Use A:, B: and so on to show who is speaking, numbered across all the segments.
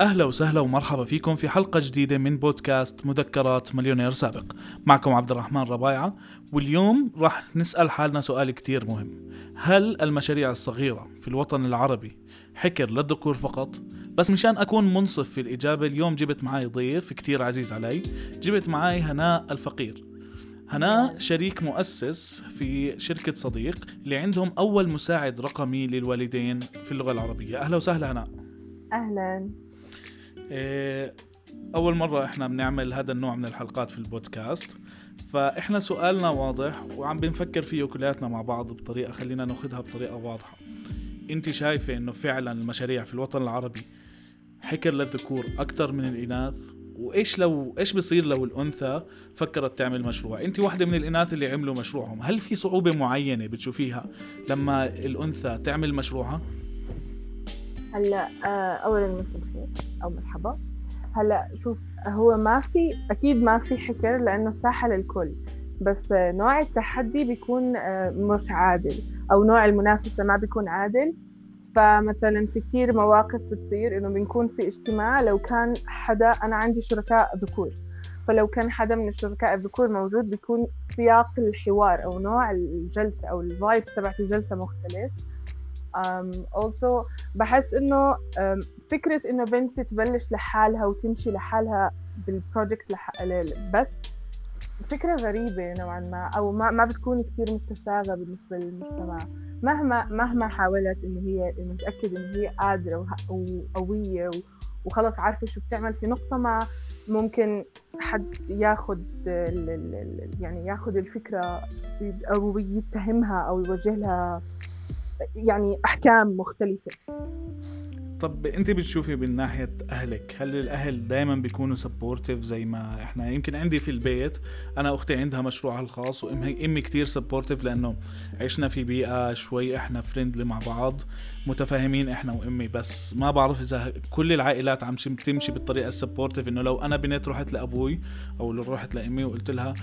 A: أهلا وسهلا ومرحبا فيكم في حلقة جديدة من بودكاست مذكرات مليونير سابق. معكم عبد الرحمن ربايعة واليوم راح نسأل حالنا سؤال كتير مهم. هل المشاريع الصغيرة في الوطن العربي حكر للذكور فقط؟ بس مشان أكون منصف في الإجابة اليوم جبت معي ضيف كتير عزيز علي. جبت معي هناء الفقير. هناء شريك مؤسس في شركة صديق اللي عندهم أول مساعد رقمي للوالدين في اللغة العربية. أهلا وسهلا هناء.
B: أهلا.
A: إيه، أول مرة إحنا بنعمل هذا النوع من الحلقات في البودكاست. فإحنا سؤالنا واضح وعم بنفكر فيه كلياتنا مع بعض بطريقة خلينا ناخدها بطريقة واضحة. أنت شايفة إنه فعلا المشاريع في الوطن العربي حكر للذكور أكثر من الإناث؟ وإيش لو إيش بصير لو الأنثى فكرت تعمل مشروع؟ انت واحدة من الإناث اللي عملوا مشروعهم. هل في صعوبة معينة بتشوفيها لما الأنثى تعمل مشروعها؟
B: هلأ آه، اولا مساء الخير. أو مرحبا. هلأ شوف هو ما في أكيد ما في حكر لأنه ساحة للكل بس نوع التحدي بيكون آه، مش عادل أو نوع المنافسة ما بيكون عادل. فمثلا في كثير مواقف بتصير إنه بنكون في اجتماع لو كان حدا أنا عندي شركاء ذكور. فلو كان حدا من الشركاء الذكور موجود بيكون سياق الحوار أو نوع الجلسة أو ال vibes تبعت الجلسة مختلف. Also بحس إنه فكرة إنه بنت تبلش لحالها وتمشي لحالها بالبروجكت لح... بس فكرة غريبة نوعا ما أو ما ما بتكون كثير مستساغة بالنسبة للمجتمع. مهما مهما حاولت إنه هي متأكد إنه هي قادرة وقوية وخلص عارفة شو بتعمل في نقطة ما ممكن حد ياخد يعني ياخد الفكرة أو يتهمها أو يوجه لها يعني أحكام مختلفة.
A: طب أنت بتشوفي من ناحية أهلك هل الأهل دائما بيكونوا supportive زي ما إحنا؟ يمكن عندي في البيت أنا أختي عندها مشروعها الخاص وامي إمي كثير supportive لأنه عشنا في بيئة شوي إحنا friendly مع بعض متفاهمين إحنا وإمي بس ما بعرف إذا كل العائلات عم تم- تمشي بالطريقة ال supportive إنه لو أنا بنت رحت لأبوي أو رحت لإمي وقلت لها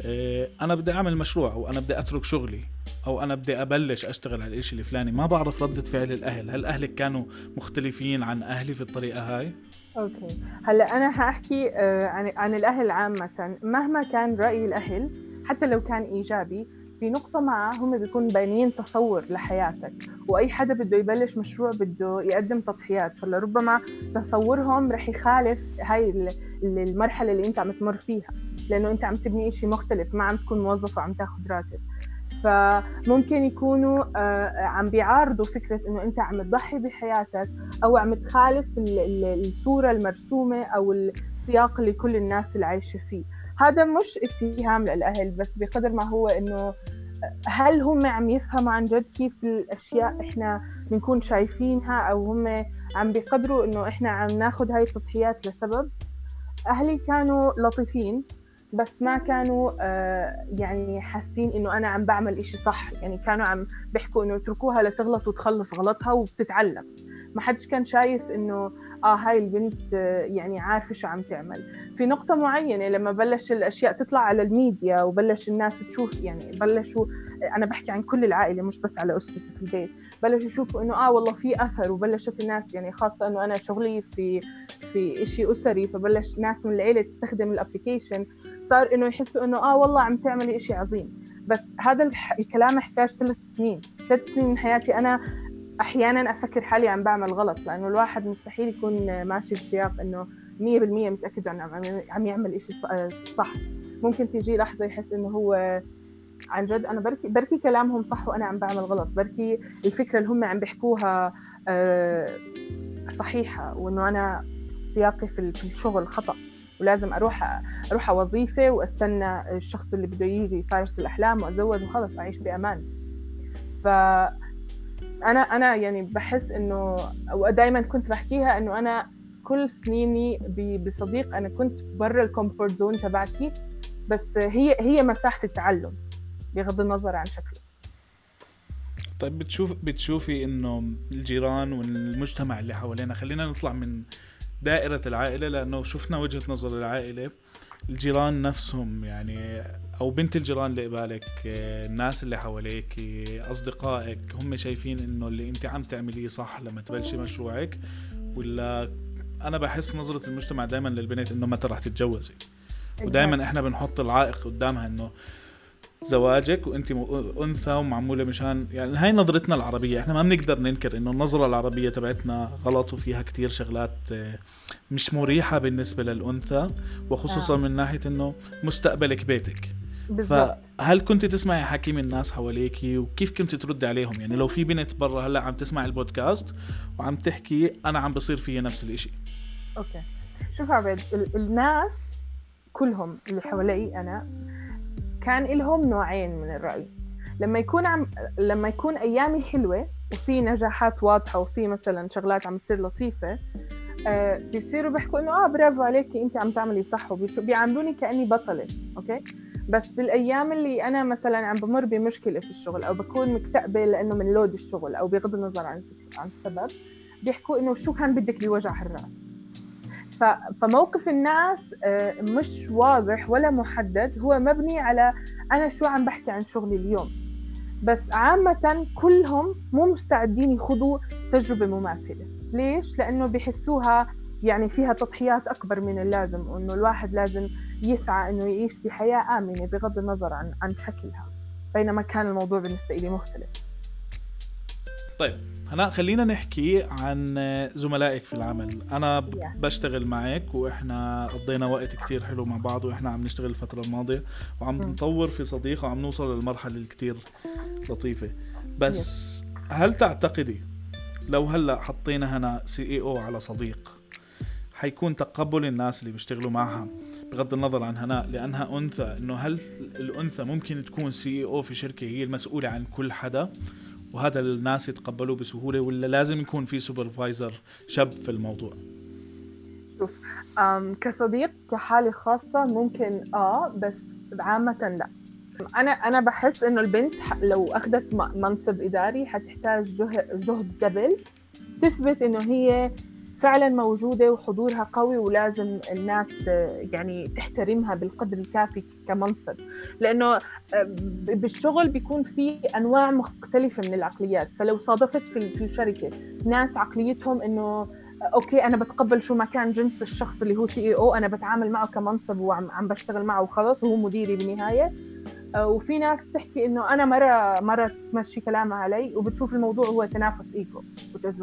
A: إيه، أنا بدي أعمل مشروع أو أنا بدي أترك شغلي. أو أنا بدي أبلش أشتغل على الاشي الفلاني. ما بعرف ردة فعل الأهل. هل أهلك كانوا مختلفين عن أهلي في الطريقة هاي؟
B: okay. هلأ أنا حأحكي آه، عن عن الأهل عامة. مهما كان رأي الأهل حتى لو كان إيجابي في نقطة معينة هم بيكونوا بانين تصور لحياتك. وأي حدا بده يبلش مشروع بده يقدم تضحيات. فلربما تصورهم رح يخالف هاي ال- ال- المرحلة اللي أنت عم تمر فيها. لأنه أنت عم تبني إشي مختلف ما عم تكون موظف وعم تاخد راتب. فممكن يكونوا آه، عم بيعارضوا فكرة إنه أنت عم تضحي بحياتك أو عم تخالف ال- ال- الصورة المرسومة أو السياق اللي كل الناس اللي عايشة فيه. هذا مش اتهام للأهل بس بقدر ما هو إنه هل هم عم يفهموا عن جد كيف الأشياء إحنا بنكون شايفينها أو هم عم بيقدروا إنه إحنا عم ناخد هاي التضحيات لسبب؟ أهلي كانوا لطيفين. بس ما كانوا آه، يعني حاسين إنه أنا عم بعمل إشي صح. يعني كانوا عم بيحكوا إنه اتركوها لتغلط وتخلص غلطها وبتتعلم. ما حدش كان شايف إنه آه هاي البنت آه، يعني عارفة شو عم تعمل. في نقطة معينة لما بلش الأشياء تطلع على الميديا وبلش الناس تشوف يعني بلشوا أنا بحكي عن كل العائلة مش بس على أسرتي في البيت. بلشوا يشوفوا إنه آه والله في أثر وبلشت الناس يعني خاصة إنه أنا شغلي في في إشي أسري فبلش ناس من العيلة تستخدم الابلكيشن صار إنه يحسوا إنه آه والله عم تعملي إشي عظيم. بس هذا الكلام احتاج ثلاث سنين. ثلاث سنين من حياتي أنا أحيانا أفكر حالي عم بعمل غلط لأنه الواحد مستحيل يكون ماشي بسياق إنه 100% متأكد إنه عم عم يعمل إشي ص- صح. ممكن تيجي لحظة يحس إنه هو عن جد أنا بركي بركي كلامهم صح وأنا عم بعمل غلط. بركي الفكرة اللي هم عم بيحكوها آه، صحيحة وإنه أنا سياقي في ال- في الشغل خطأ ولازم أروح أروح على وظيفة وأستنى الشخص اللي بده يجي يفارس الأحلام وأتزوج وخلص اعيش بأمان. ف أنا أنا يعني بحس إنه ودائما كنت بحكيها إنه أنا كل سنيني بصديق أنا كنت برا ال comfort zone تبعتي بس هي هي مساحة التعلم. بغض النظر عن شكله.
A: طيب بتشوف بتشوفي إنه الجيران والمجتمع اللي حوالينا خلينا نطلع من دائرة العائلة لأنه شفنا وجهة نظر العائلة. الجيران نفسهم يعني أو بنت الجيران اللي قبالك الناس اللي حواليك أصدقائك هم شايفين إنه اللي أنت عم تعمليه صح لما تبلشي مشروعك ولا أنا بحس نظرة المجتمع دائما للبنت إنه متى رح تتجوزي. ودائما إحنا بنحط العائق قدامها إنه زواجك وأنت أنثى ومعمولة مشان يعني هاي نظرتنا العربية. إحنا ما بنقدر ننكر إنه النظرة العربية تبعتنا غلط وفيها كتير شغلات آه، مش مريحة بالنسبة للأنثى وخصوصا آه. من ناحية إنه مستقبلك بيتك. بالزبط. فهل كنت تسمعي حكي من الناس حواليكي؟ وكيف كنت تردي عليهم؟ يعني لو في بنت برا هلأ عم تسمع البودكاست وعم تحكي أنا عم بصير فيي نفس الإشي.
B: okay. شوف عبيد الناس كلهم اللي حوالي أنا كان لهم نوعين من الرأي. لما يكون عم لما يكون أيامي حلوة وفي نجاحات واضحة وفي مثلا شغلات عم تصير لطيفة آه بيصيروا بيحكوا إنه آه برافو عليكي انت عم تعملي صح وبيعاملوني كأني بطلة okay؟ بس بالأيام اللي أنا مثلا عم بمر بمشكلة في الشغل أو بكون مكتئبة لأنه من load الشغل أو بغض النظر عن عن السبب بيحكوا إنه شو كان بدك بوجع الراس فموقف الناس آه، مش واضح ولا محدد. هو مبني على أنا شو عم بحكي عن شغلي اليوم. بس عامة كلهم مو مستعدين يخوضوا تجربة مماثلة ليش؟ لأنه بحسوها يعني فيها تضحيات أكبر من اللازم وإنه الواحد لازم يسعى إنه يعيش بحياة آمنة بغض النظر عن عن شكلها. بينما كان الموضوع بالنسبة لي مختلف.
A: طيب هلا خلينا نحكي عن زملائك في العمل. أنا بشتغل معك وإحنا قضينا وقت كتير حلو مع بعض وإحنا عم نشتغل الفترة الماضية وعم نطور في صديقة وعم نوصل للمرحلة الكتير لطيفة. بس هل تعتقدي لو هلا حطينا هنا سي اي أو على صديق حيكون تقبل الناس اللي بيشتغلوا معها بغض النظر عن هناء لأنها أنثى؟ إنه هل الأنثى ممكن تكون CEO في شركة هي المسؤولة عن كل حدا؟ وهذا الناس يتقبلوه بسهولة ولا لازم يكون في supervisor شاب في الموضوع؟
B: شوف كصديق كحالة خاصة ممكن آه بس عامة لا. أنا أنا بحس إنه البنت لو أخذت منصب إداري حتحتاج جهد double تثبت إنه هي فعلا موجودة وحضورها قوي ولازم الناس يعني تحترمها بالقدر الكافي كمنصب. لأنه بالشغل بيكون في أنواع مختلفة من العقليات. فلو صادفت في الشركة ناس عقليتهم إنه okay أنا بتقبل شو ما كان جنس الشخص اللي هو CEO أنا بتعامل معه كمنصب وعم عم بشتغل معه وخلص وهو مديري بالنهاية. وفي ناس تحكي إنه أنا مرة مرة تمشي كلامها علي وبتشوف الموضوع هو تنافس إيكو which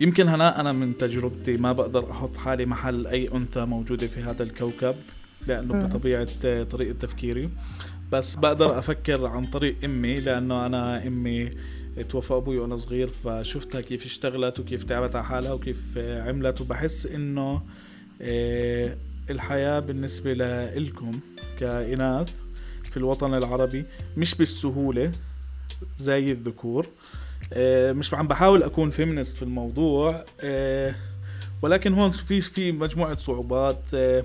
A: يمكن هنا أنا من تجربتي ما بقدر أحط حالي محل أي أنثى موجودة في هذا الكوكب لأنه بطبيعة طريقة تفكيري. بس بقدر أفكر عن طريق أمي لأنه أنا أمي توفى أبوي وأنا صغير فشفتها كيف اشتغلت وكيف تعبت على حالها وكيف عملت وبحس إنه آه، الحياة بالنسبة لإلكم كإناث في الوطن العربي مش بالسهولة زي الذكور. مش عم بحاول أكون فيمنست في الموضوع آه، ولكن هون في في مجموعة صعوبات آه،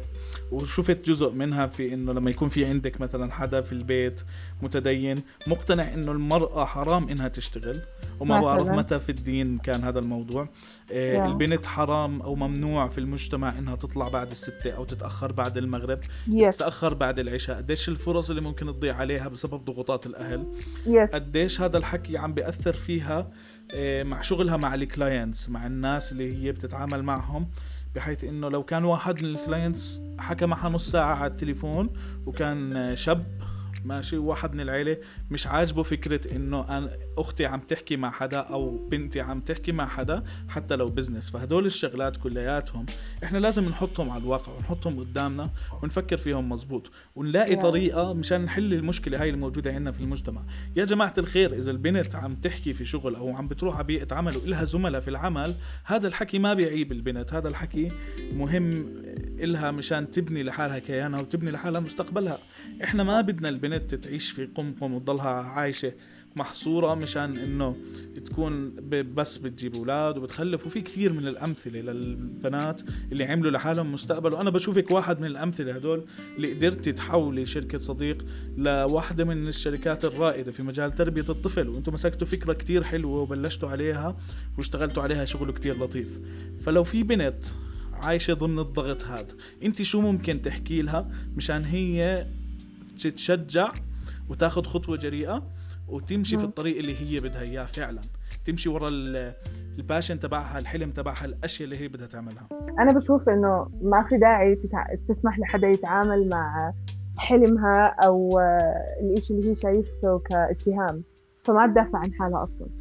A: وشفت جزء منها في إنه لما يكون في عندك مثلا حدا في البيت متدين مقتنع إنه المرأة حرام إنها تشتغل وما بعرف متى في الدين كان هذا الموضوع. آه البنت حرام أو ممنوع في المجتمع إنها تطلع بعد الستة أو تتأخر بعد المغرب yes. تتأخر بعد العشاء. قديش الفرص اللي ممكن تضيع عليها بسبب ضغوطات الأهل؟ Yes. قديش هذا الحكي عم بيأثر فيها؟ مع شغلها مع ال clients مع الناس اللي هي بتتعامل معهم بحيث إنه لو كان واحد من ال clients حكى معها نص ساعة على التليفون وكان شاب ماشي واحد من العيلة مش عاجبه فكرة إنه أنا أختي عم تحكي مع حدا أو بنتي عم تحكي مع حدا حتى لو business فهدول الشغلات كلياتهم إحنا لازم نحطهم على الواقع ونحطهم قدامنا ونفكر فيهم مزبوط ونلاقي طريقة مشان نحل المشكلة هاي الموجودة عندنا في المجتمع. يا جماعة الخير إذا البنت عم تحكي في شغل أو عم بتروح على بيئة عمل وإلها زملاء في العمل هذا الحكي ما بيعيب البنت هذا الحكي مهم إلها مشان تبني لحالها كيانها وتبني لحالها مستقبلها. إحنا ما بدنا البنت تعيش في قمقم وتضلها عايشة محصورة مشان إنه تكون بس بتجيب أولاد وبتخلف. وفي كثير من الأمثلة للبنات اللي عملوا لحالهم مستقبل. وأنا بشوفك واحد من الأمثلة هدول اللي قدرتي تحولي شركة صديق لواحدة من الشركات الرائدة في مجال تربية الطفل. وأنتم مسكتوا فكرة كثير حلوة وبلشتوا عليها واشتغلتوا عليها شغل كثير لطيف. فلو في بنت عايشة ضمن الضغط هذا. انت شو ممكن تحكي لها مشان هي تتشجع وتاخذ خطوة جريئة وتمشي في الطريق اللي هي بدها إياه فعلا. تمشي ورا الباشن تبعها الحلم تبعها الأشياء اللي هي بدها تعملها.
B: أنا بشوف إنه ما في داعي تتع... تسمح لحدا يتعامل مع حلمها أو الإشي اللي هي شايفته كاتهام. فما تدافع عن حالها أصلا.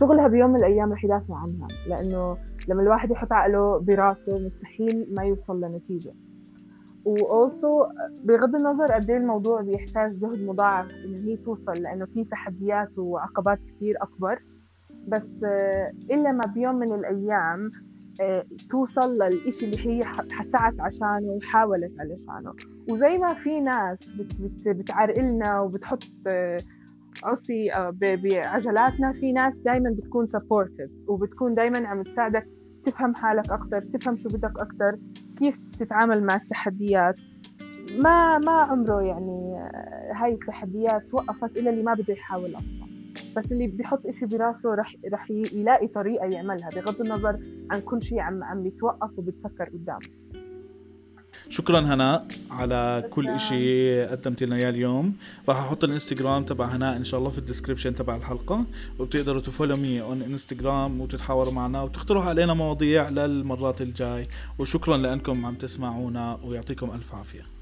B: شغلها بيوم من الأيام رح يدافع عنها لأنه لما الواحد يحط عقله براسه مستحيل ما يوصل لنتيجة. واولسو بغض النظر قد إيه الموضوع بيحتاج جهد مضاعف ان هي توصل لأنه في تحديات وعقبات كثير أكبر. بس إلا ما بيوم من الأيام آه، توصل للإشي اللي هي حسعت عشانه وحاولت علشانه. وزي ما في ناس بتعرقلنا وبتحط آه، قصدي آه، بعجلاتنا في ناس دائما بتكون سبورتيف وبتكون دائما عم تساعدك تفهم حالك أكثر تفهم شو بدك أكثر كيف تتعامل مع التحديات. ما ما عمره يعني هاي التحديات وقفت إلا اللي ما بده يحاول أصلا. بس اللي بيحط إشي براسه رح رح يلاقي طريقة يعملها بغض النظر عن كل شيء عم عم بيتوقف وبتفكر قدامه
A: شكرا هناء على كل إشي قدمت لنا إياه اليوم. راح أحط الإنستغرام تبع هناء إن شاء الله في الديسكربشن تبع الحلقة وبتقدروا ت follow me on Instagram وتتحاوروا معنا وتقترحوا علينا مواضيع للمرات الجاي. وشكرا لأنكم عم تسمعونا ويعطيكم ألف عافية.